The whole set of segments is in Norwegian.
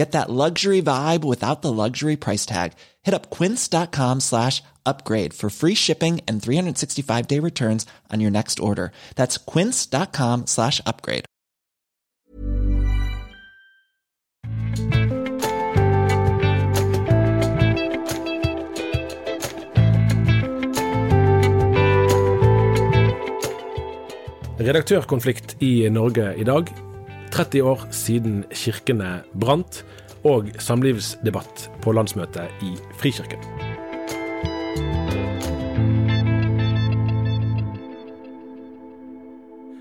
Get that luxury vibe without the luxury price tag. Hit up quince.com slash upgrade for free shipping and 365-day returns on your next order. That's quince.com slash upgrade. Redaktørkonflikt i Norge i dag. 30 år siden kirkene brant, og samlivsdebatt på landsmøtet i Frikirken.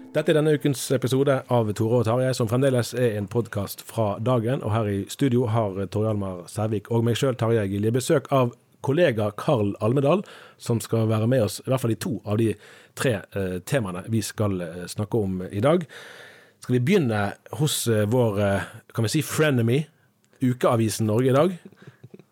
Dette er denne ukens episode av Tore og Tarjei, som fremdeles er en podkast fra dagen. Og her i studio har Tore Almar Sævik og meg sjøl, Tarjei Gilje, besøk av kollega Karl Almedal, som skal være med oss i hvert fall i to av de tre eh, temaene vi skal eh, snakke om i dag. Skal vi begynne hos eh, vår eh, kan vi si frenemy, Ukeavisen Norge i dag?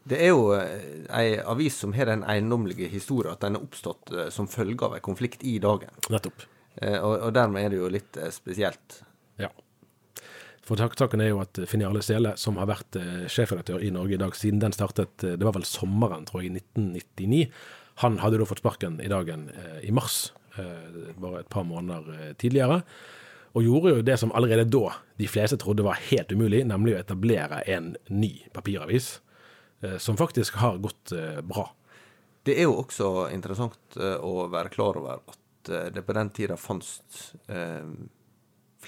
Det er jo eh, ei avis som har den eiendommelige historien at den er oppstått eh, som følge av en konflikt i dagen. Nettopp. Eh, Og, og dermed er det jo litt spesielt. Ja. For takken Saken er jo at Finn Jarle Sele, som har vært sjefredaktør i Norge i dag siden den startet, det var vel sommeren, tror jeg, i 1999, han hadde da fått sparken i dagen i mars, bare et par måneder tidligere. Og gjorde jo det som allerede da de fleste trodde var helt umulig, nemlig å etablere en ny papiravis, eh, som faktisk har gått eh, bra. Det er jo også interessant eh, å være klar over at det på den tida fantes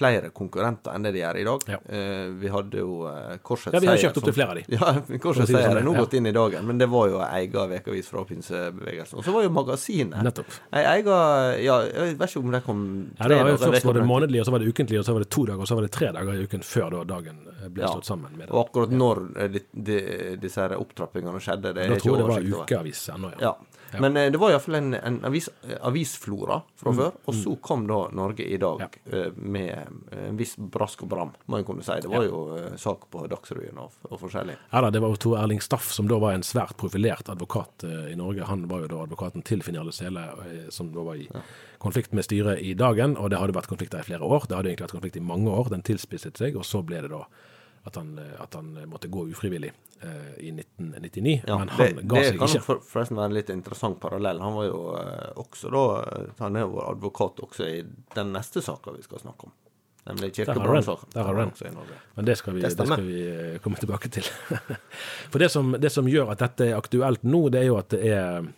flere konkurrenter enn det de gjør i dag. Ja. Eh, vi hadde jo eh, Korsets Ja, vi har kjøpt opp til flere av de. Ja, Korsets Seier sånn, er nå ja. gått inn i dagen, men det var jo ei egen ukeavis fra pinsebevegelsen. Og så var jo magasinet Nettopp. ei ega Ja, jeg vet ikke om det kom Ja, det var Først var det månedlig, og så var det ukentlig, og så var det to dager, og så var det tre dager i uken før da dagen eh, ble Ja. slått sammen med det. Og akkurat når de, de, disse her opptrappingene skjedde, det er Da tror jeg det var oversikt ukeavis ennå, Ja. Men eh, det var iallfall en, en avis, avisflora Mm. fra før. Og så kom da Norge i dag ja. med en viss brask og bram, må en kunne si. Det var jo eh, sak på Dagsrevyen og, og forskjellig. Ja da, det var jo Tor Erling Staff, som da var en svært profilert advokat eh, i Norge. Han var jo da advokaten til Finn Jarle Sele, eh, som da var i konflikt med styret i dagen. Og det hadde vært konflikter i flere år. Det hadde egentlig vært konflikt i mange år. Den tilspisset seg, og så ble det da at han, eh, at han måtte gå ufrivillig eh, i 1999. Ja, Men det, han ga det seg kan Det for, forresten være en litt interessant parallell. Han var jo eh, også da eh, Han er jo advokat også i den neste saka vi skal snakke om. Nemlig Der har du den. Der har du den. Også i Norge. Men det skal vi, Det det skal vi eh, komme tilbake til. For det som, det som gjør at dette er aktuelt nå, det er jo at det er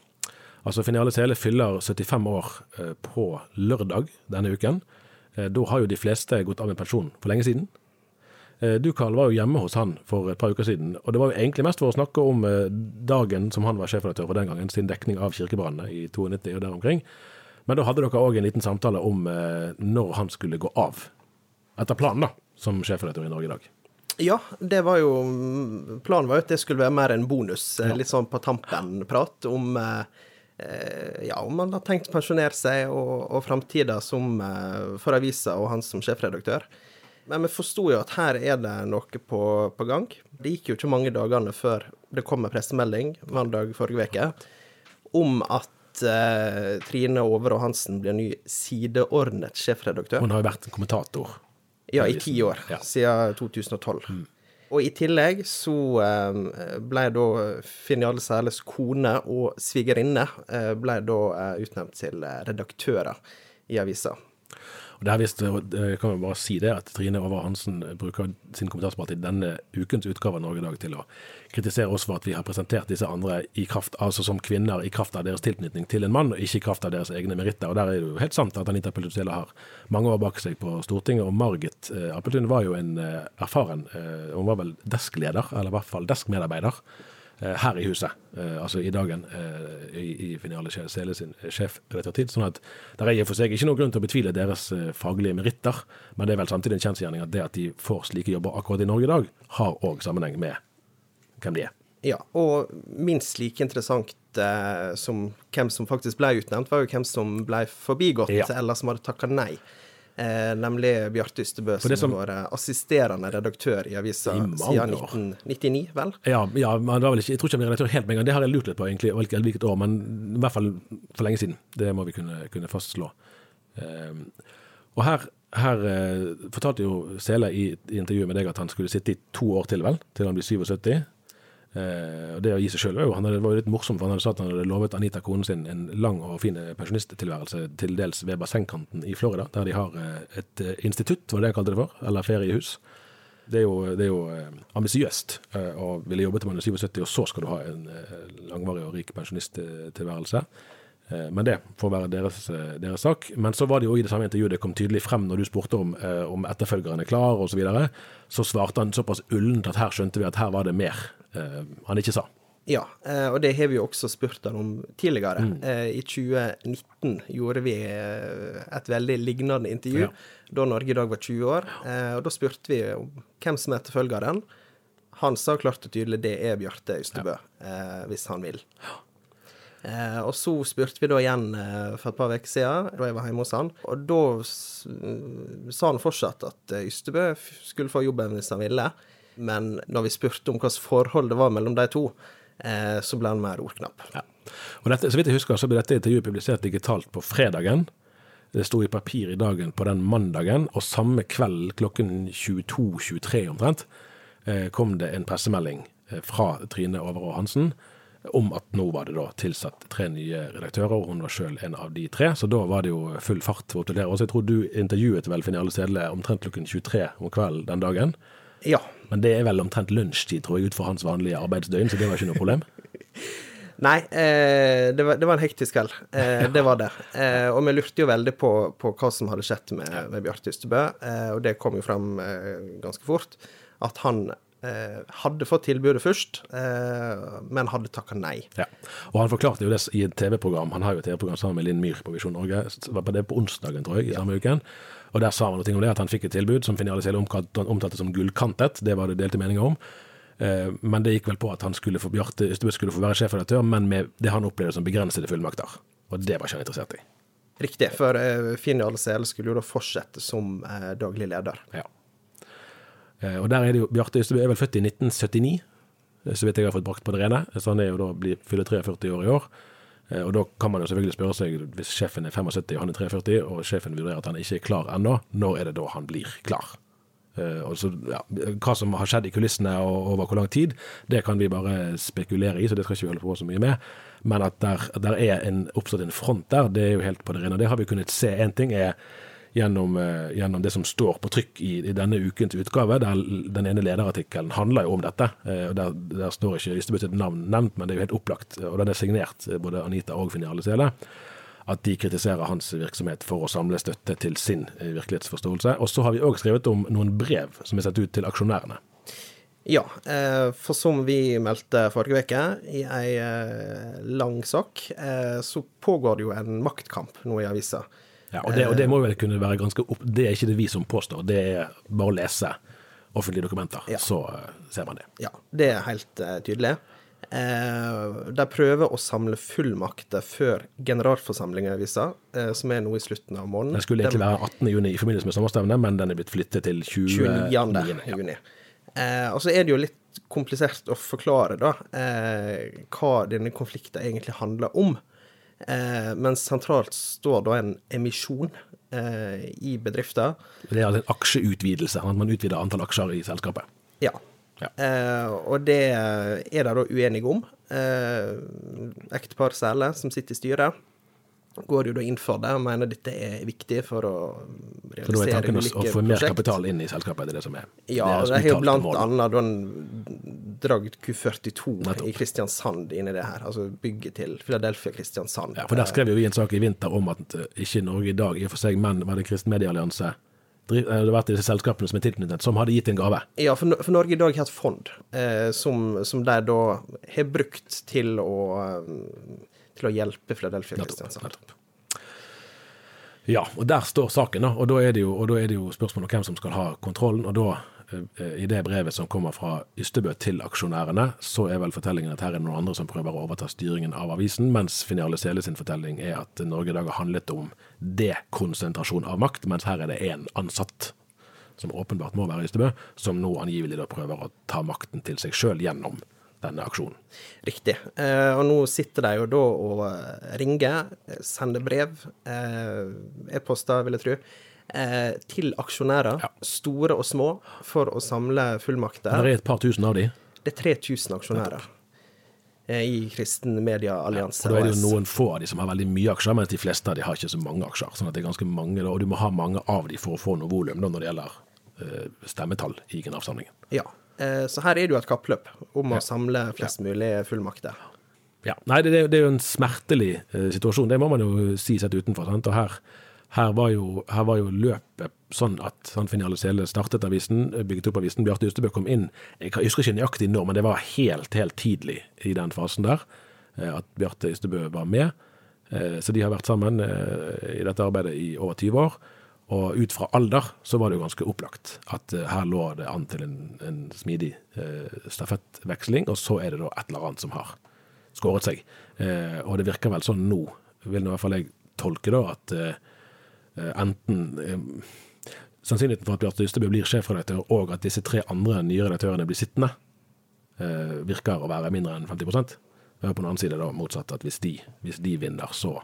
Altså Finale Sele fyller 75 år eh, på lørdag denne uken. Eh, Da har jo de fleste gått av med pensjon for lenge siden. Du Karl var jo hjemme hos han for et par uker siden, og det var jo egentlig mest for å snakke om dagen som han var sjefredaktør for den gangen, sin dekning av kirkebrannene i 92 og der omkring. Men da hadde dere òg en liten samtale om når han skulle gå av. Etter planen, da, som sjefredaktør i Norge i dag. Ja, det var jo Planen var jo at det skulle være mer en bonus, ja. litt sånn på tampen-prat om eh, eh, ja, om han har tenkt å pensjonere seg og, og framtida som eh, for avisa og han som sjefredaktør. Men vi forsto jo at her er det noe på, på gang. Det gikk jo ikke mange dagene før det kom en pressemelding mandag forrige uke om at eh, Trine Overå Hansen blir ny sideordnet sjefredaktør. Hun har jo vært kommentator. Ja, i ti år, Ja. siden 2012. Og i tillegg så eh, ble da Finn Jarle Sæles kone og svigerinne eh, ble da eh, utnevnt til redaktører i avisa. Og det her visste, jeg kan jo bare si det, at Trine Over Hansen bruker sin kommentarspalte i denne ukens utgave av Norge i dag til å kritisere oss for at vi har presentert disse andre i kraft, altså som kvinner i kraft av deres tilknytning til en mann, og ikke i kraft av deres egne meritter. Og der er det jo helt sant at Anita Pelletuzela har mange år bak seg på Stortinget, og Margit eh, Appeltun var jo en eh, erfaren eh, Hun var vel deskleder, eller i hvert fall deskmedarbeider eh, her i huset, eh, altså i dagen, eh, i, i Finale Sele sin eh, sjefredaktørtid. Sånn at det er i og for seg ikke noen grunn til å betvile deres eh, faglige meritter, men det er vel samtidig en kjensgjerning at det at de får slike jobber akkurat i Norge i dag, har òg sammenheng med hvem de er. Ja, og minst like interessant eh, som hvem som faktisk ble utnevnt, var jo hvem som ble forbigått, Ja. eller som hadde takka nei. Eh, nemlig Bjarte Ystebø, som som- var assisterende redaktør i avisa siden 1999, vel? Ja, ja men det var vel ikke, jeg tror ikke han ble redaktør helt med en gang. Det har jeg lurt litt på, egentlig, hvilket år, men i hvert fall for lenge siden. Det må vi kunne, kunne fastslå. Eh, og her, her eh, fortalte jo Sele i, i intervjuet med deg at han skulle sitte i to år til, vel? Til han blir 77. Eh, og det å gi seg sjøl han hadde, var jo litt morsomt, for han hadde sagt han hadde lovet Anita, konen sin, en lang og fin pensjonisttilværelse til dels ved bassengkanten i Florida, der de har eh, et eh, institutt, var det det han kalte det for, eller feriehus. Det er jo, det er eh, ambisiøst eh, å ville jobbe til man er 77, og så skal du ha en eh, langvarig og rik pensjonisttilværelse. Eh, Men det får være deres, eh, deres sak. Men så var det jo i det samme intervjuet det kom tydelig frem når du spurte om, eh, om etterfølgeren er klar osv. Så, videre, så svarte han såpass ullent at her skjønte vi at her var det mer eh, han ikke sa. Ja, eh, og det har vi jo også spurt han om tidligere. Mm. Eh, I 2019 gjorde vi eh, et veldig lignende intervju, Ja. da Norge i dag var 20 år. Eh, Og da spurte vi om hvem som er etterfølgeren. Han sa klart og tydelig det er Bjarte Ystebø, ja. hvis han vil. Eh, og så spurte vi da igjen eh, for et par uker siden, da jeg var hjemme hos han. Og da s- sa han fortsatt at eh, Ystebø skulle få jobben hvis han ville. Men når vi spurte om hvilket forhold det var mellom de to, eh, så ble han mer ordknapp. Ja. Og dette, så vidt jeg husker, så ble dette intervjuet publisert digitalt på fredagen. Det sto i papir i dagen på den mandagen, og samme kveld klokken 22.23 omtrent eh, kom det en pressemelding eh, fra Trine Overå Hansen om at nå var det da tilsatt tre nye redaktører, og hun var sjøl en av de tre. Så da var det jo full fart for å oppdatere. Jeg tror du intervjuet vel Finn Jarle Sedle omtrent klokken 23 om kvelden den dagen. Ja. Men det er vel omtrent lunsjtid, tror jeg, ut fra hans vanlige arbeidsdøgn, så det var ikke noe problem. Nei, eh, det, var, det var en hektisk kveld. Eh, det var det. Eh, og vi lurte jo veldig på, på hva som hadde skjedd med, med Bjarte Ystebø, eh, og det kom jo fram eh, ganske fort. At han eh, hadde fått tilbudet først, eh, men hadde takka nei. Ja. Og han forklarte jo det i et TV-program. Han har jo et TV-program sammen med Linn Myhr på Visjon Norge. Det var på det på onsdagen, tror jeg, i samme uken. Og der sa han noe om det, at han fikk et tilbud som Finn Jarle omtalte som gullkantet. Det var det delte meninger om. Eh, Men det gikk vel på at han skulle få Bjarte Ystebø skulle få være sjefredaktør, men med det han opplevde som begrensede fullmakter. Og det var ikke han interessert i. Riktig, for eh, Finn Jarle Sele skulle jo da fortsette som eh, daglig leder. Ja. Og der er det jo Bjarte Ystebø er vel født i 1979, eh, så vidt jeg har fått brakt på det rene. Så han er jo da blir fyller 43 år i år. Eh, Og da kan man jo selvfølgelig spørre seg, hvis sjefen er 75 og han er 43, og sjefen vurderer at han ikke er klar ennå, når er det da han blir klar? Eh, og så, ja, hva som har skjedd i kulissene og over hvor lang tid, det kan vi bare spekulere i, så det skal ikke vi holde på så mye med. Men at der, der er en, oppstått en front der, det er jo helt på det rene. Det har vi kunnet se. Én ting er gjennom, eh, gjennom det som står på trykk i, i denne ukens utgave, der den ene lederartikkelen handler jo om dette. eh, og Der, der står ikke Ystebø sitt navn nevnt, men det er jo helt opplagt, og den er signert eh, både Anita og Finn Jarle Sele at de kritiserer hans virksomhet for å samle støtte til sin virkelighetsforståelse. Og så har vi òg skrevet om noen brev som er sendt ut til aksjonærene. Ja, for som vi meldte forrige uke i ei lang sak, så pågår det jo en maktkamp nå i avisa. Ja, og, det, og det må vel kunne være ganske opp... Det er ikke det vi som påstår, det er bare å lese offentlige dokumenter, Ja. så eh, ser man det. Ja, det er helt eh, tydelig. Eh, de prøver å samle fullmakter før generalforsamlinga i avisa, eh, som er nå i slutten av måneden. Den skulle egentlig være 18. juni i forbindelse med sommerstevnet, men den er blitt flyttet til 29. 29. Ja. juni. Eh, og så er det jo litt komplisert å forklare da, eh, hva denne konflikten egentlig handler om. Eh, men sentralt står da en emisjon eh, i bedrifter. Det er altså en aksjeutvidelse, at man utvider antall aksjer i selskapet. Ja. Ja. Eh, og det er de da uenige om. Eh, Ektepar Sæle, som sitter i styret, går jo da inn for det og mener dette er viktig for å realisere For da er tanken å, å få mer prosjekt. kapital inn i selskapet, det er det som er Ja, det er jo blant mål. annet da dragd Q42 Nettopp. i Kristiansand inn i det her. Altså bygget til Philadelphia Kristiansand. Ja, for Der skrev jo vi en sak i vinter om at eh, ikke Norge i dag i og for seg, men var det Kristen Medieallianse eh, Det har vært disse selskapene som er tilknyttet, som hadde gitt en gave. Ja, for, for Norge i dag har et fond eh, som, som de da har brukt til å, eh, til å hjelpe Philadelphia Kristiansand. Ja, og der står saken, da. Og da er det jo, jo spørsmål om hvem som skal ha kontrollen. Og da, eh, i det brevet som kommer fra Ystebø til aksjonærene, så er vel fortellingen at her er det noen andre som prøver å overta styringen av avisen, mens Finale Sele sin fortelling er at Norge i dag har handlet om dekonsentrasjon av makt, mens her er det én ansatt. Som åpenbart må være Ystebø, som nå angivelig da prøver å ta makten til seg sjøl gjennom denne aksjonen. Riktig. Eh, og nå sitter de jo da og eh, ringer, eh, sender brev, eh, e-poster, vil jeg tro, eh, til aksjonærer, Ja. store og små, for å samle fullmakter. Det er et par tusen av de. Det er 3000 aksjonærer i Kristen Media Allianse. Og da er det jo noen få av de som har veldig mye aksjer, mens de fleste av de har ikke så mange aksjer. Sånn at det er ganske mange, og du må ha mange av de for å få noe volum når det gjelder stemmetall i generalforsamlingen. Ja. Eh, så her er det jo et kappløp om å samle flest mulig fullmakter. Ja. Nei, det, det er jo- en smertelig eh, situasjon, det må man jo si sett utenfor. Sant? Og her, her, var jo, her var jo løpet sånn at sant, Finale Sele startet avisen, eh, bygget opp avisen. Bjarte Ystebø kom inn, jeg husker ikke nøyaktig når, men det var helt, helt tidlig i den fasen der eh, at Bjarte Ystebø var med. Eh, Så de har vært sammen eh, i dette arbeidet i over 20 år. Og ut fra alder så var det jo ganske opplagt at eh, her lå det an til en, en smidig eh, stafettveksling, og så er det da et eller annet som har skåret seg. Eh, og det virker vel sånn nå, vil nå i hvert fall jeg tolke da, at eh, eh, enten eh, Sannsynligheten for at Bjarte Ystebø blir sjefredaktør, og at disse tre andre nye redaktørene blir sittende, virker å være mindre enn 50 Det er på den annen side da motsatt, at hvis de, hvis de vinner, så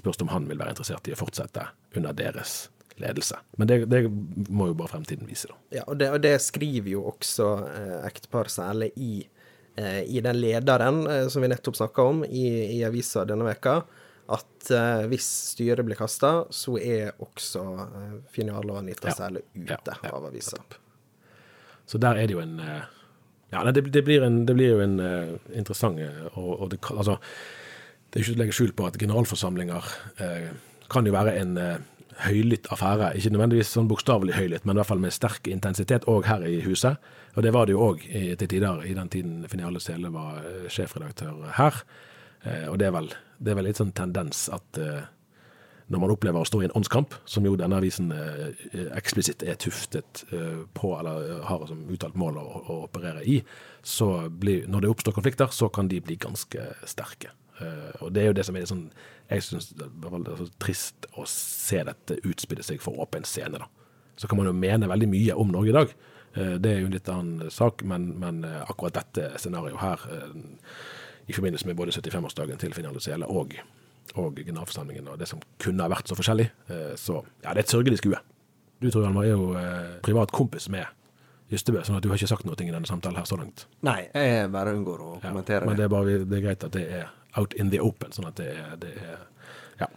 spørs det om han vil være interessert i å fortsette under deres ledelse. Men det, det må jo bare fremtiden vise, da. Ja, og det, og det skriver jo også eh, ektepar særlig i, eh, i den lederen eh, som vi nettopp snakka om i, i avisa denne veka, at eh, hvis styret blir kasta, så er også eh, Finiale og Anita Ja. Sæle ute Ja, ja, av avisa. Så der er det jo en eh, Ja, det, det, blir en, det blir jo en eh, interessant eh, og, og det, altså, det er ikke til å legge skjul på at generalforsamlinger eh, kan jo være en eh, høylytt affære. Ikke nødvendigvis sånn bokstavelig høylytt, men i hvert fall med sterk intensitet òg her i huset. Og det var det jo òg til tider i den tiden Finale Sele var eh, sjefredaktør her. Eh, og det er vel, det er vel litt sånn tendens at eh, når man opplever å stå i en åndskamp, som jo denne avisen eksplisitt er tuftet på, eller har som uttalt mål å, å operere i, så blir, når det oppstår konflikter, så kan de bli ganske sterke. Eh, og det er jo det som er litt sånn Jeg syns det er så trist å se dette utspille seg for åpen scene, da. Så kan man jo mene veldig mye om Norge i dag. Eh, det er jo en litt annen sak, men, men eh, akkurat dette scenarioet her, i forbindelse med både 75-årsdagen til Finale Sele og og generalforsamlingen og det som kunne ha vært så forskjellig. Så ja, det er et sørgelig skue. Du Tor Hjalmar er jo privat kompis med Ystebø, sånn at du har ikke sagt noe i denne samtalen her så langt. Nei, jeg bare unngår å Ja, kommentere Men det. det er, bare, det er greit at det er out in the open, sånn at det er, det er Ja.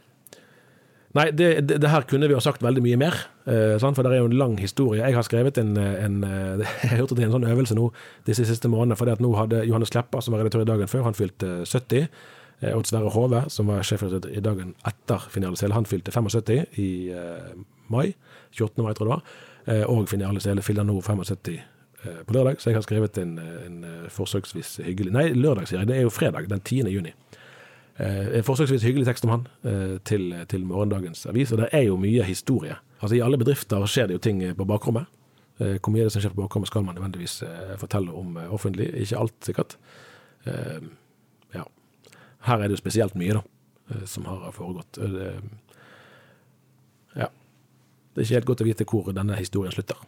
Nei, det, det, det her kunne vi ha sagt veldig mye mer, eh, for det er jo en lang historie. Jeg har skrevet en, en har Jeg hørte til en sånn øvelse nå disse siste månedene, at nå hadde Johannes Kleppa, som var redaktør i dagen før, han fylte 70. Eh, Odd Sverre Hove, som var sjefredaktør i dagen etter Finale han fylte 75 i eh, mai. 28. mai, tror jeg det var. Eh, og Finale fyller nå 75 eh, på lørdag, så jeg har skrevet en, en eh, forsøksvis hyggelig Nei, lørdag, sier jeg. Det er jo fredag, den 10. juni. Eh, en forsøksvis hyggelig tekst om han eh, til, til morgendagens avis, og det er jo mye historie. Altså I alle bedrifter skjer det jo ting eh, på bakrommet. Eh, Hvor mye av det som skjer på bakrommet skal man nødvendigvis eh, fortelle om eh, offentlig, ikke alt sikkert. Eh, ja. Her er det jo spesielt mye da, eh, som har foregått. Eh, ja. Det er ikke helt godt å vite hvor denne historien slutter.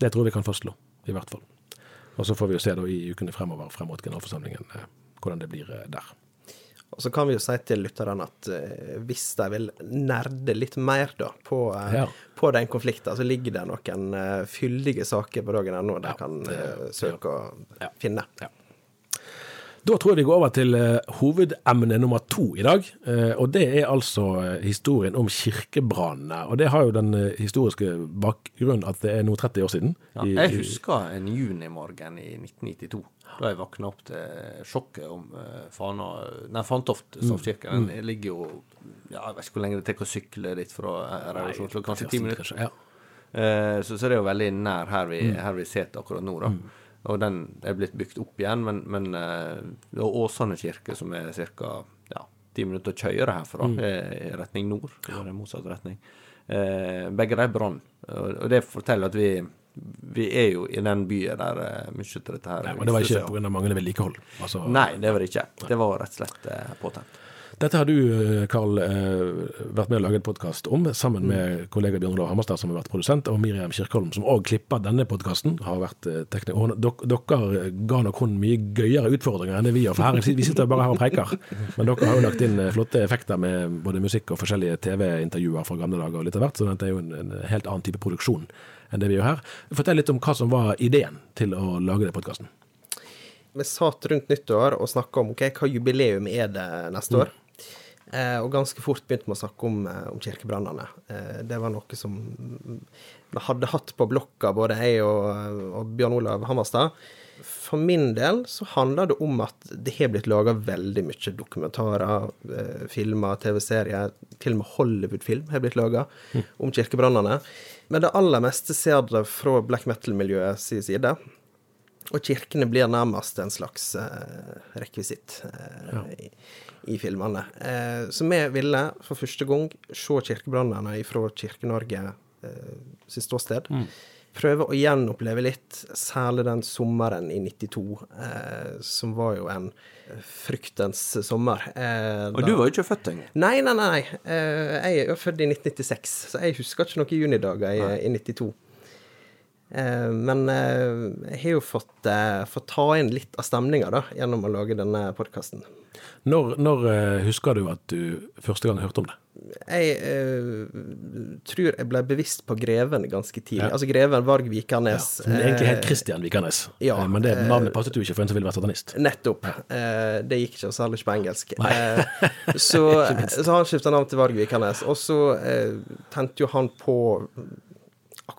Det tror jeg vi kan fastslå, i hvert fall. Og så får vi jo se da i ukene fremover frem mot generalforsamlingen eh, hvordan det blir eh, der. Og så kan vi jo si til lytterne at eh, hvis de vil nerde litt mer da, på, Ja. på den konflikten, så ligger det noen fyldige saker på dagen.no de kan eh, søke å finne. Da tror jeg vi går over til eh, hovedemne nummer to i dag. eh, og det er altså eh, historien om kirkebrannene. Og det har jo den historiske bakgrunnen at det er nå 30 år siden. Ja, jeg husker en junimorgen i 1992, da jeg våkna opp til sjokket om Fana Nei, Fantoft stavkirke. Mm. Den ligger jo ja, Jeg vet ikke hvor lenge det tar å sykle dit fra redaksjonen. Kanskje ti minutter. Ja. Så, så det er jo veldig nær her vi, Mm. her vi sitter akkurat nå, da. Og den er blitt bygd opp igjen, men, men eh, det er Åsane kirke, som er ca. Ja, ti minutter å kjøre herfra, Mm. er i retning nord. Eller motsatt retning. Eh, begge de brann. Og, og det forteller at vi vi er jo i den byen der uh, mye av dette her Nei, men det var ikke pga. manglende vedlikehold. Altså, Nei, det var det ikke. Det var rett og slett eh, påtent. Dette har du, eh, Karl, eh, vært med å lage en podkast om, sammen med Mm. kollega Bjørn Olav Hammerstad, som har vært produsent, og Miriam Kirkholm, som òg klipper denne podkasten. Eh, dere ga nok hun mye gøyere utfordringer enn det vi gjør. For her, vi sitter bare her og preiker. Men dere har jo lagt inn flotte effekter med både musikk og forskjellige TV-intervjuer fra gamle dager og litt av hvert, så dette er jo en, en helt annen type produksjon enn det vi gjør her. Fortell litt om hva som var ideen til å lage den podkasten. Vi satt rundt nyttår og snakka om okay, hva jubileum er det neste år. Eh, og ganske fort begynte vi å snakke om, eh, om kirkebrannene. Eh, det var noe som vi hadde hatt på blokka, både jeg og, og Bjørn Olav Hammerstad. For min del så handler det om at det har blitt laga veldig mye dokumentarer, eh, filmer, TV-serier. Til og med Hollywood-film har blitt laga om kirkebrannene. Men det aller meste ser det fra black metal-miljøet sin side. Og kirkene blir nærmest en slags eh, rekvisitt eh, i, i filmene. Eh, så vi ville for første gang se kirkebrannene fra Kirke-Norge eh, sitt ståsted. Prøve å gjenoppleve litt, særlig den sommeren i 92, eh, som var jo en fryktens sommer. Eh, Og da- du var jo ikke født engang. Nei, nei, nei. Eh, jeg er jo født i 1996, så jeg husker ikke noen junidager i, i 92. Eh, men eh, jeg har jo fått, eh, fått ta inn litt av stemninga gjennom å lage denne podkasten. Når, når husker du at du første gang hørte om det? Jeg eh, tror jeg ble bevisst på Greven ganske tidlig. Altså Greven Varg Vikernes. Som egentlig eh, Christian Vikernes, ja, men det navnet passet jo ikke for en som ville vært satanist. Nettopp. Eh, det gikk ikke særlig ikke på engelsk. Eh, så, så han skifta navn til Varg Vikernes. Og så tente jo han på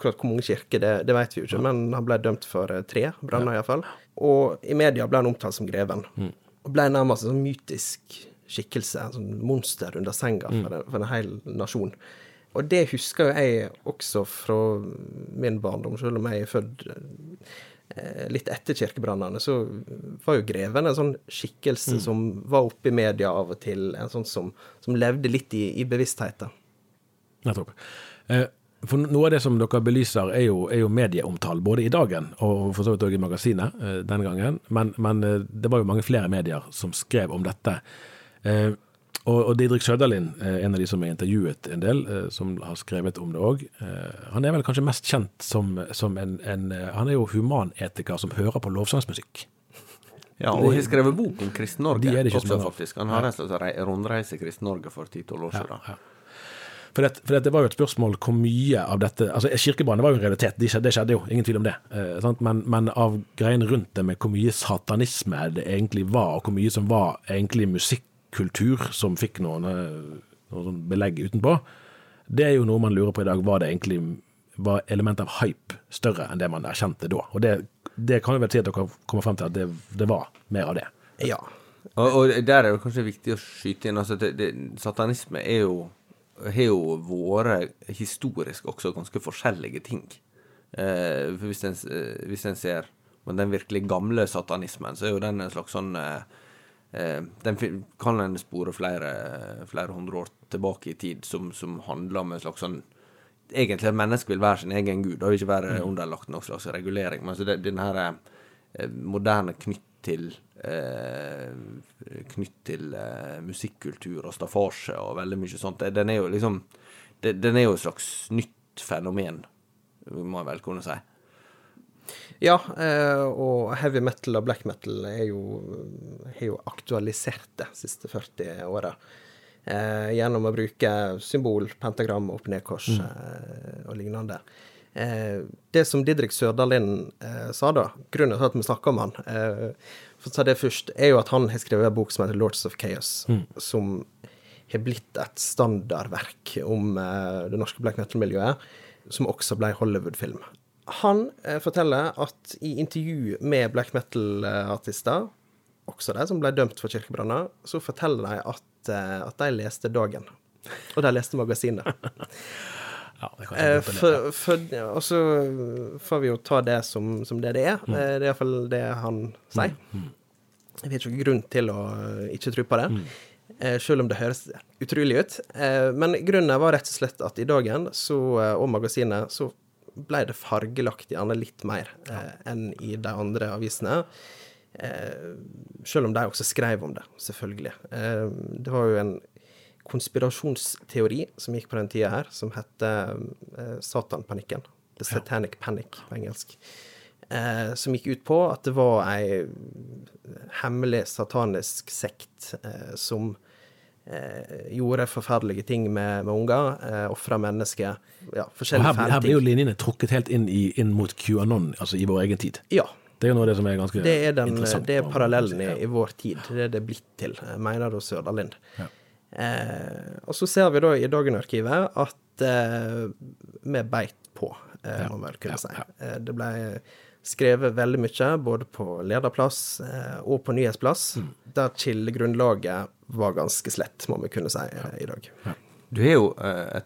Akkurat hvor mange kirker, det, det vet vi jo ikke, men han ble dømt for eh, tre branner iallfall. Og i media ble han omtalt som greven. Og ble nærmest en sånn mytisk skikkelse, en sånn monster under senga for, en, for en hel nasjon. Og det husker jo jeg også fra min barndom, selv om jeg er født eh, litt etter kirkebrannene, så var jo greven en sånn skikkelse som var oppe i media av og til. En sånn som, som levde litt i, i bevisstheten. Nettopp. Eh, For noe av det som dere belyser, er jo, er jo medieomtale, både i Dagen og for så vidt også i magasinet denne den gangen. Men, men eh, det var jo mange flere medier som skrev om dette. Eh, og, og Didrik Søderlind, eh, en av de som er intervjuet en del, eh, som har skrevet om det òg, eh, han er vel kanskje mest kjent som, som en, en eh, Han er jo humanetiker som hører på lovsangsmusikk. Ja, og har skrevet bok om Kristen-Norge også, faktisk. Han har en slags rei- rundreise i Kristen-Norge for 10-12 år siden. Ja, Ja. For, det, for det, var jo et spørsmål hvor mye av dette altså Kirkebrannen var jo en realitet, det skjedde, det skjedde jo, ingen tvil om det. Eh? Men, men av greiene rundt det med hvor mye satanisme det egentlig var, og hvor mye som var egentlig musikkultur som fikk noen, eh, noen sånn belegg utenpå, det er jo noe man lurer på i dag. Var det egentlig var element av hype større enn det man erkjente da? Og det, det kan jo vel si at dere kommer frem til at det, det var mer av det. Ja. Og, og der er det kanskje viktig å skyte inn altså det, det, Satanisme er jo har jo vært historisk også ganske forskjellige ting. Eh, for hvis en, eh, hvis en ser men den virkelig gamle satanismen, så er jo den en slags sånn eh, eh, Den kan en spore flere, flere hundre år tilbake i tid, som, som handler om en slags sånn Egentlig at mennesket vil være sin egen gud, og ikke være underlagt noen slags regulering. Men så det, den her eh, moderne knytt til Knytt til eh, musikkultur og staffasje og veldig mye sånt. Den er jo liksom det, Den er jo et slags nytt fenomen, må jeg vel kunne si. Ja, eh, og heavy metal og black metal er jo, er jo aktualisert det de siste 40 åra. Eh, gjennom å bruke symbol, pentagram, opp-ned-kors eh, og lignende. Eh, det som Didrik Sørdalin eh, sa da, grunnen til at vi snakker om han, eh, for å ta det først, er jo at han har skrevet en bok som heter Lords of Chaos, som har blitt et standardverk om uh, det norske black metal-miljøet, som også ble Hollywood-film. Han uh, forteller at i intervju med black metal-artister, også de som ble dømt for kirkebranner, så forteller de at, uh, at de leste Dagen. Og de leste magasinet. Ja, Eh, for, for, og så får vi jo ta det som, som det det er. Mm. Eh, Det er iallfall det han sier. Jeg har ikke grunn til å eh, ikke tro på det, Mm. selv om det høres utrolig ut. Eh, Men grunnen var rett og slett at i dagen så, og magasinet så ble det fargelagt gjerne litt mer eh, enn i de andre avisene. Eh, selv om de også skrev om det, selvfølgelig. Eh, det var jo en konspirasjonsteori som gikk på den tida her, som heter uh, Satanpanikken. The Satanic Panic på engelsk. Eh, som gikk ut på at det var ei hemmelig satanisk sekt eh, som gjorde forferdelige ting med, med unger, eh, ofra mennesker. Ja, forskjellige fæle ting. her blir jo linjene trukket helt inn, i, inn mot QAnon, altså i vår egen tid. Ja. Det er jo noe av det som er ganske Det er, den, interessant. det er parallellen i, i vår tid. Det er det blitt til, mener da Sørdalind. Ja. Eh, og så ser vi da i Dagen-arkivet at eh, vi beit på, eh, må man vel kunne Ja, si. ja. Det ble skrevet veldig mye, både på lederplass og på nyhetsplass, Mm. der kildegrunnlaget var ganske slett, må vi kunne si, eh, i dag. Du har jo et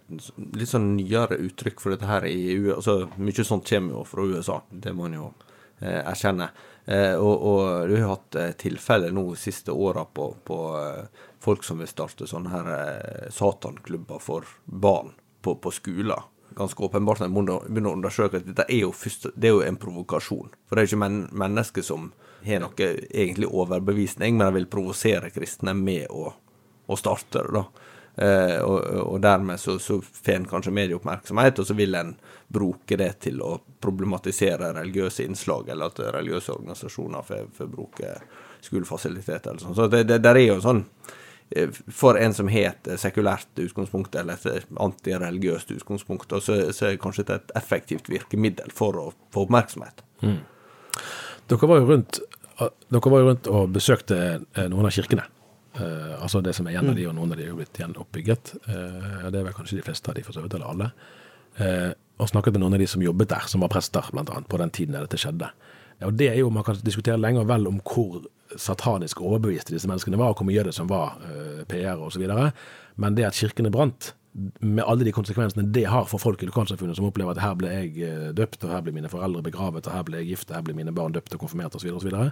litt sånn nyere uttrykk for dette her i EU. Altså, mye sånt kommer jo fra USA, det må en jo eh, erkjenne. Eh, og, og du har hatt tilfeller nå de siste åra på, på folk som vil starte sånne her eh, satanklubber for barn på, på skoler. Ganske åpenbart når en begynner å- undersøke at dette er jo, først, det er jo en provokasjon. For det er jo ikke men, mennesker som har noe egentlig overbevisning, men de vil provosere kristne med å, å starte det, da. Eh, og, og dermed så, så får en kanskje medieoppmerksomhet, og så vil en bruke det til å problematisere religiøse innslag, eller at religiøse organisasjoner får, får bruke skolefasiliteter eller sånn. Så det, det der er jo sånn For en som har et sekulært utgangspunkt, eller et antireligiøst utgangspunkt, og så, så er det kanskje et effektivt virkemiddel for å få oppmerksomhet. Dere var rundt, dere var jo rundt og besøkte eh, noen av kirkene. Eh, altså det som er igjen av de, og noen av de er jo blitt gjenoppbygget. Eh, det er vel kanskje de fleste av de, for så vidt, eller alle. Eh, og snakket med noen av de som jobbet der, som var prester, annet, på den tiden dette skjedde. Ja, og det er jo, Man kan diskutere lenge og vel om hvor satanisk overbeviste disse menneskene var, og hvor mye det som var uh, PR osv. Men det at kirkene brant, med alle de konsekvensene det har for folk i lokalsamfunnet som opplever at her ble jeg eh, døpt, og her ble mine foreldre begravet, og her ble jeg gift, og her ble mine barn døpt og konfirmert osv. Og, så videre.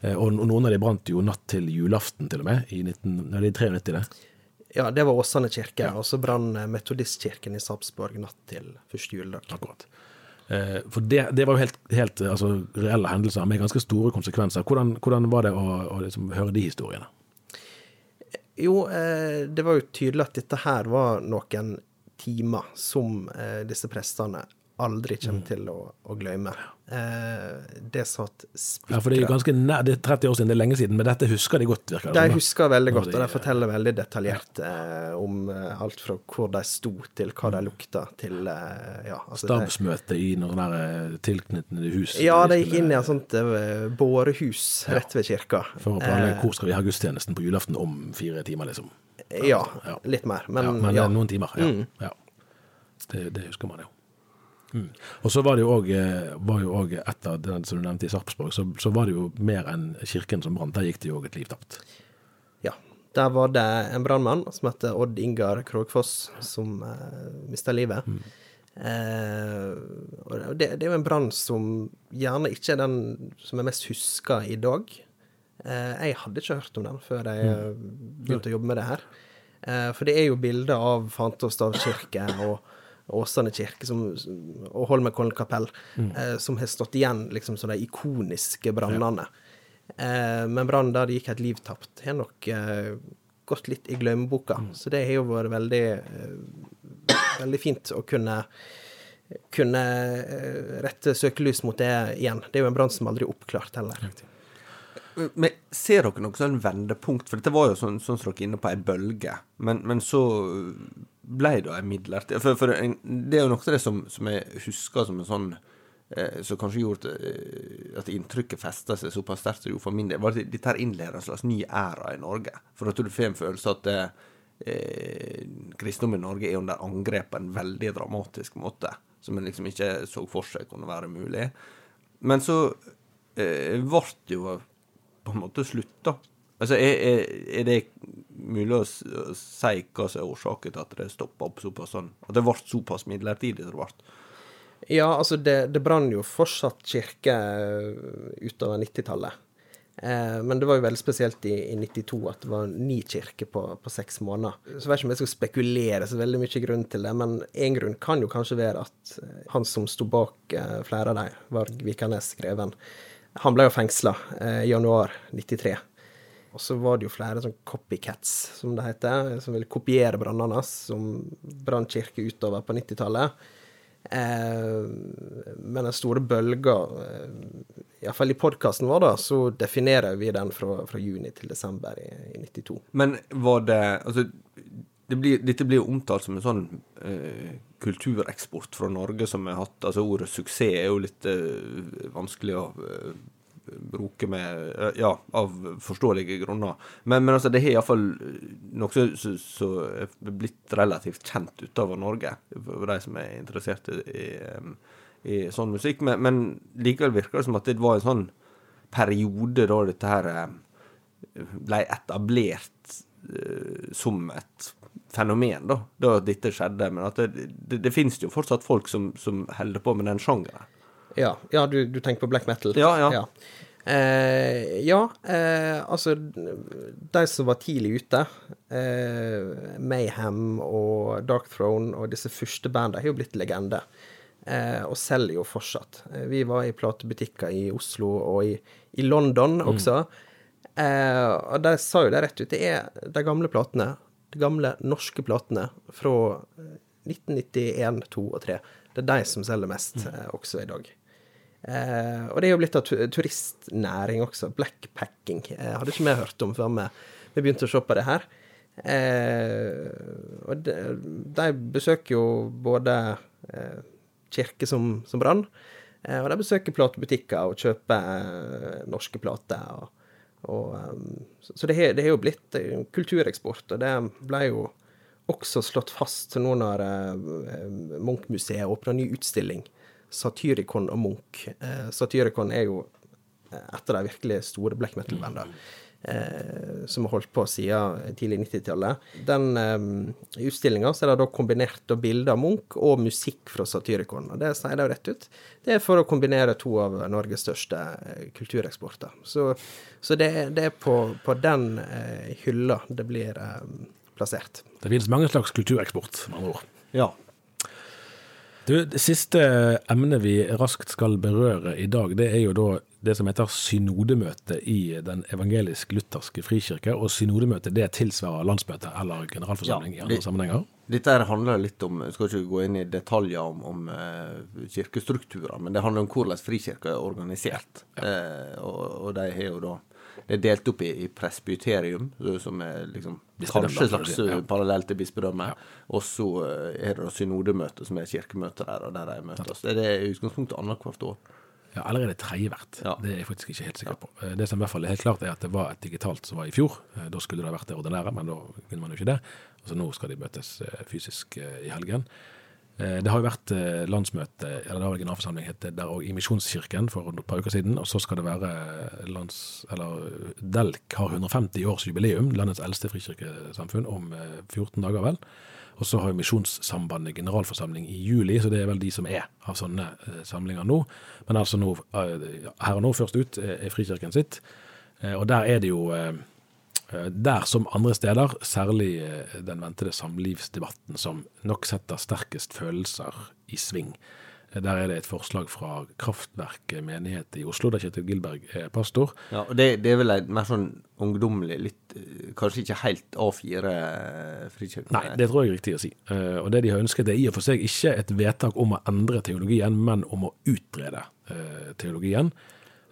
Eh, og og noen av de brant jo natt til julaften, til og med, i 1993. det 93. det. Ja, det var Åsane kirke, og så brann eh, Metodistkirken i Sarpsborg natt til første juledag. Akkurat. Eh, for det, det var jo helt, helt altså, reelle hendelser med ganske store konsekvenser. Hvordan, hvordan var det å, å liksom høre de historiene? Jo, eh, det var jo tydelig at dette her var noen timer som eh, disse prestene aldri kommer til å, å glemme. Eh, det satt Ja, for det er ganske nær, det er 30 år siden, det er lenge siden, men dette husker de godt, virker det De husker veldig godt, og de forteller veldig detaljert eh, om eh, alt fra hvor de sto, til hva de lukta, til eh, ja, altså, Stabsmøte i noen der eh, tilknyttede hus. Ja, de gikk inn i et sånt eh, bårehus rett ved kirka. For å planlegge hvor skal vi ha gudstjenesten på julaften om fire timer, liksom. ja, Ja. litt mer. Men, ja, men ja. noen timer. Ja. Mm. ja. Det, det husker man jo. Mm. Og så var det jo òg også etter den som du nevnte i Sarpsborg, så, så var det jo mer enn kirken som brant. Der gikk det jo òg et liv tapt. Ja. Der var det en brannmann som het Odd Ingar Krogfoss, som uh, mista livet. Eh, og det, det er jo en brann som gjerne ikke er den som er mest huska i dag. Eh, jeg hadde ikke hørt om den før jeg eh, begynte å jobbe med det her. Eh, for det er jo bilder av Fantostavkirke og Åsane kirke som, og Holmenkollen kapell, eh, som har stått igjen liksom som de ikoniske brannene. Eh, men brannen der det gikk et liv tapt, har nok eh, gått litt i glemmeboka. Så det har jo vært veldig, eh, veldig fint å kunne kunne eh, rette søkelys mot det igjen. Det er jo en brann som aldri er oppklart heller. Men ser dere noe sånn vendepunkt? For dette var jo sånn, sånn som dere er inne på, ei bølge. Men, men så ble da ei midlertidig for, for det er jo noe av det som, som jeg husker som en sånn eh, Som kanskje gjorde eh, at inntrykket festa seg såpass sterkt som det for min del, var at dette her innleder en slags ny æra i Norge. For at du får en følelse at eh, kristendom i Norge er under angrep på en veldig dramatisk måte. Som en liksom ikke så for seg kunne være mulig. Men så eh, ble jo på en måte slutt, da. Altså, er, er, er det mulig å, si hva som er årsaken til at det stoppa opp såpass sånn? At det ble såpass midlertidig som det ble? Ja, altså, det, det brann jo fortsatt kirke utover 90-tallet. Eh, men det var jo veldig spesielt i, i 92 at det var ni kirker på, på seks måneder. Så vet ikke om jeg skal spekulere så veldig mye grunn til det, men én grunn kan jo kanskje være at eh, han som sto bak eh, flere av dem, Varg Vikernes Greven, han ble jo fengsla eh, i januar 93. Og så var det jo flere sånn copycats, som det heter, som ville kopiere brannene hans, som brant kirke utover på 90-tallet. Eh, men den store bølga, eh, iallfall i podkasten vår, da, så definerer vi den fra, fra juni til desember i, i 92. Men var det Altså, det blir, dette blir jo omtalt som en sånn eh, kultureksport fra Norge som har hatt. Altså, ordet suksess er jo litt eh, vanskelig å eh, bruke med eh, Ja, av forståelige grunner. Men, men altså, det har iallfall noe som er blitt relativt kjent utover Norge, for de som er interessert i, i, i sånn musikk. Men, men likevel virker det som at det var en sånn periode da dette her eh, ble etablert eh, som et fenomen, da, da dette skjedde. Men at det, det, det finnes jo fortsatt folk som, som holder på med den sjangeren. Ja, ja du, du tenker på black metal? Ja, ja. Ja, eh, ja eh, altså De som var tidlig ute, eh, Mayhem og Dark Throne og disse første bandene, har jo blitt legender. Eh, og selger jo fortsatt. Eh, vi var i platebutikker i Oslo og i, i London også. Eh, og de sa jo det rett ut. Det er de gamle platene, de gamle norske platene fra eh, 1991, 2 og 3. Det er de som selger mest eh, også i dag. Eh, og det er jo blitt av turistnæring også. Blackpacking. Eh, hadde ikke vi hørt om før vi, vi begynte å se på det her. Eh, og de, de besøker jo både eh, kirke som, som brann, eh, og de besøker platebutikker og kjøper eh, norske plater. Og, og, eh, så det har det har jo blitt kultureksport, og det ble jo også slått fast nå når Munch-museet åpna ny utstilling. Satyricon og Munch. Eh, Satyricon er jo et av de virkelig store black metal-bandene. Eh, som har holdt på siden tidlig 90-tallet. Den eh, utstillinga er det da kombinert bilder av Munch og musikk fra Satyricon. Og det sier de jo rett ut. Det er for å kombinere to av Norges største eh, kultureksporter. Så, så det, det er på, på den eh, hylla det blir eh, plassert. Det finnes mange slags kultureksport, med andre ord. Ja. Du, det siste emnet vi raskt skal berøre i dag, det er jo da det som heter synodemøte i Den evangelisk-lutherske frikirke. Og synodemøte det tilsvarer landsmøte eller generalforsamling Ja, i andre sammenhenger. Dette her handler litt om Jeg skal ikke gå inn i detaljer om, om uh, kirkestrukturer, men det handler om hvordan frikirka er organisert. Eh, og, og de har jo da Det er delt opp i, i presbyterium, som er liksom kanskje et slags ja. eh, parallell til bispedømmet. Og så eh, er det synodemøte, som er kirkemøte der, og der de møtes. Det er i utgangspunktet annethvert år. Ja, Allerede tredje hvert. Ja. Det er jeg faktisk ikke helt sikker på. Eh, Det som i hvert fall er helt klart, er at det var et digitalt som var i fjor. Da skulle det ha vært det ordinære, men da kunne man jo ikke det. Og så nå skal de møtes fysisk i helgen. Eh, Det har jo vært eh, landsmøte, eller det har generalforsamling het der òg, i Misjonskirken for et par uker siden. Og så skal det være eh, lands... Eller DELK har 150 års jubileum, landets eldste frikirkesamfunn, om eh, 14 dager, vel. Og så har jo Misjonssambandet generalforsamling i juli, så det er vel de som er av sånne samlinger nå. Men altså nå, her og nå først ut er Frikirken sitt. Og der er det jo der som andre steder, særlig eh, den ventede samlivsdebatten som nok setter sterkest følelser i sving. Eh, Der er det et forslag fra Kraftverk menighet i Oslo, der Kjetil Gilberg er pastor. Ja, og det, det er vel et mer sånn ungdommelig, litt eh, Kanskje ikke helt A4-frikirke? Nei, det tror jeg er riktig å si. Eh, Og det de har ønsket er i og for seg ikke et vedtak om å endre teologien, men om å utrede eh, teologien.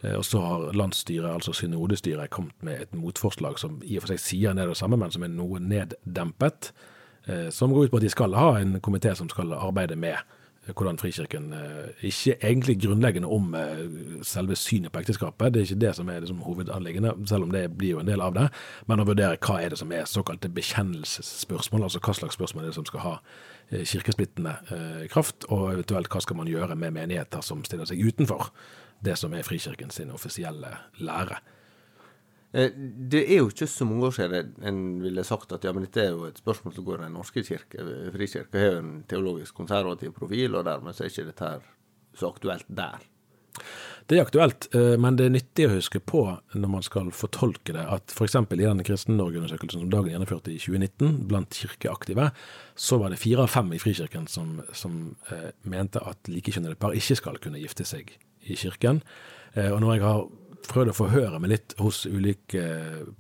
Eh, Og så har landsstyret, altså synodestyret, kommet med et motforslag som i og for seg sier ned det samme, men som er noe neddempet. eh, Som går ut på at de skal ha en komité som skal arbeide med eh, hvordan Frikirken Ikke egentlig grunnleggende om selve synet på ekteskapet, det er ikke det som er liksom hovedanliggende, selv om det blir jo en del av det, men å vurdere hva er det som er såkalte bekjennelsesspørsmål, altså hva slags spørsmål er det som skal ha kirkesplittende kraft, og eventuelt hva skal man gjøre med menigheter som stiller seg utenfor det som er Frikirken sin offisielle lære. Eh, Det er jo ikke så mange år siden en ville sagt at ja, men dette er jo et spørsmål som går i Den norske kirke. Frikirka har jo en teologisk konservativ profil, og dermed så er ikke dette her så aktuelt der. Det er aktuelt, eh, men det er nyttig å huske på når man skal fortolke det, at f.eks. i den Kristen-Norge-undersøkelsen som Dagen gjennomførte i 2019 blant kirkeaktive, så var det fire av fem i Frikirken som, som eh, mente at likekjønnede par ikke skal kunne gifte seg i kirken. Eh, og når jeg har prøvd å forhøre meg litt hos ulike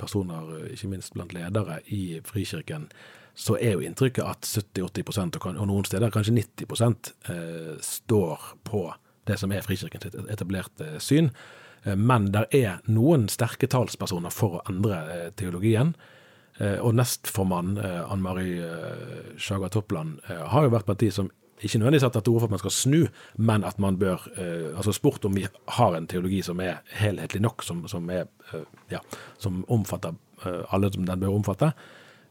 personer, ikke minst blant ledere i Frikirken, så er jo inntrykket at 70-80 og, og noen steder kanskje 90 eh, står på det som er Frikirkens etablerte syn. Eh, Men det er noen sterke talspersoner for å endre teologien. Og nestformann Ann Mari Sjaga Toppland har jo vært blant de som ikke nødvendigvis har tatt til orde for at man skal snu, men at man bør eh, altså spurt om vi har en teologi som er helhetlig nok, som, som, er, eh, ja, som omfatter eh, alle som den bør omfatte.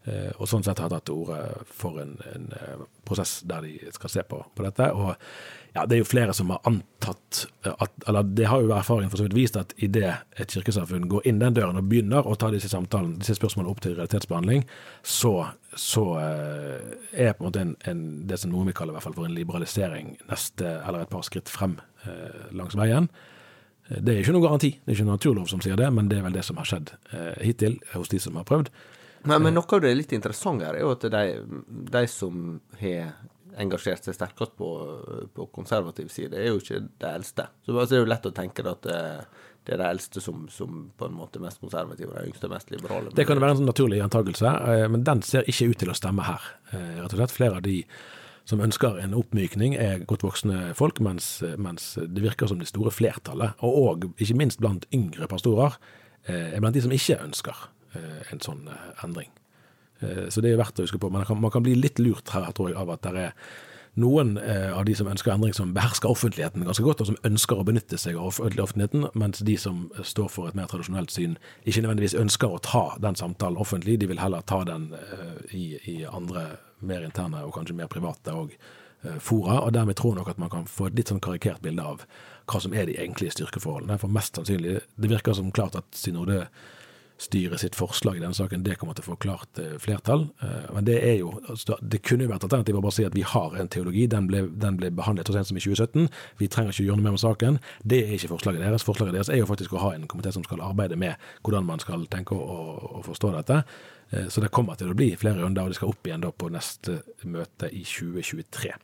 Eh, og sånn sett har jeg tatt til orde for en, en eh, prosess der de skal se på, på dette. Og ja, det er jo flere som har antatt eh, at Eller det har jo erfaring for så vidt vist at idet et kirkesamfunn går inn den døren og begynner å ta disse samtalene, disse spørsmålene opp til realitetsbehandling, så, så er på en måte en, en, det som noen vil kalle i hvert fall for en liberalisering neste, eller et par skritt frem eh, langs veien. Det er ikke noen garanti, det er ikke noen naturlov som sier det, men det er vel det som har skjedd eh, hittil hos de som har prøvd. Men, men noe av det litt interessante her er jo at de, de som har engasjert seg sterkest på, på konservativ side, er jo ikke de eldste. Så altså, det er jo lett å tenke at det, det er de eldste som, som på en måte er mest konservative, og de yngste mest liberale. Det kan være en sånn naturlig antakelse, eh, men den ser ikke ut til å stemme her. Eh, Rett og slett flere av de som ønsker en oppmykning, er godt voksne folk, mens, mens det virker som det store flertallet, og, og ikke minst blant yngre pastorer, eh, er blant de som ikke ønsker eh, en sånn eh, endring. Eh, Så det er verdt å huske på. Kan, man kan bli litt lurt her, tror jeg, av at det er noen eh, av de som ønsker endring, som behersker offentligheten ganske godt, og som ønsker å benytte seg av offentligheten, mens de som eh, står for et mer tradisjonelt syn, ikke nødvendigvis ønsker å ta den samtalen offentlig. De vil heller ta den eh, i, i andre mer interne og kanskje mer private eh, fora, og dermed tror jeg nok at man kan få et litt sånn karikert bilde av hva som er de egentlige styrkeforholdene. For mest sannsynlig, det virker som klart at synodestyret sitt forslag i denne saken, det kommer til å få klart eh, flertall. Eh, Men det er jo, altså, det kunne jo vært alternativ å bare si at vi har en teologi, den ble, den ble behandlet så sent som i 2017, vi trenger ikke gjøre noe mer med saken. Det er ikke forslaget deres. Forslaget deres er jo faktisk å ha en komité som skal arbeide med hvordan man skal tenke og, forstå dette. Eh, Så det kommer til å bli flere runder, og det skal opp igjen da på neste møte i 2023.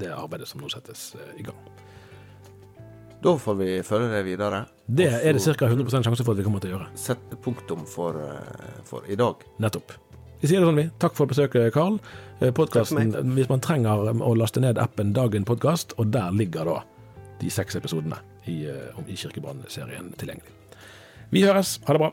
Det arbeidet som nå settes i gang. Da får vi følge det videre. Det er det ca. 100 sjanse for at vi kommer til å gjøre. Sette punktum for, eh, for i dag. Nettopp. Vi sier det sånn, vi. Takk for besøket, Karl. Eh, Podcasten, hvis man trenger å laste ned appen Dagen podkast, og der ligger da de seks episodene i, eh, om- i Kirkebrannserien tilgjengelig. Vi høres. Ha det bra.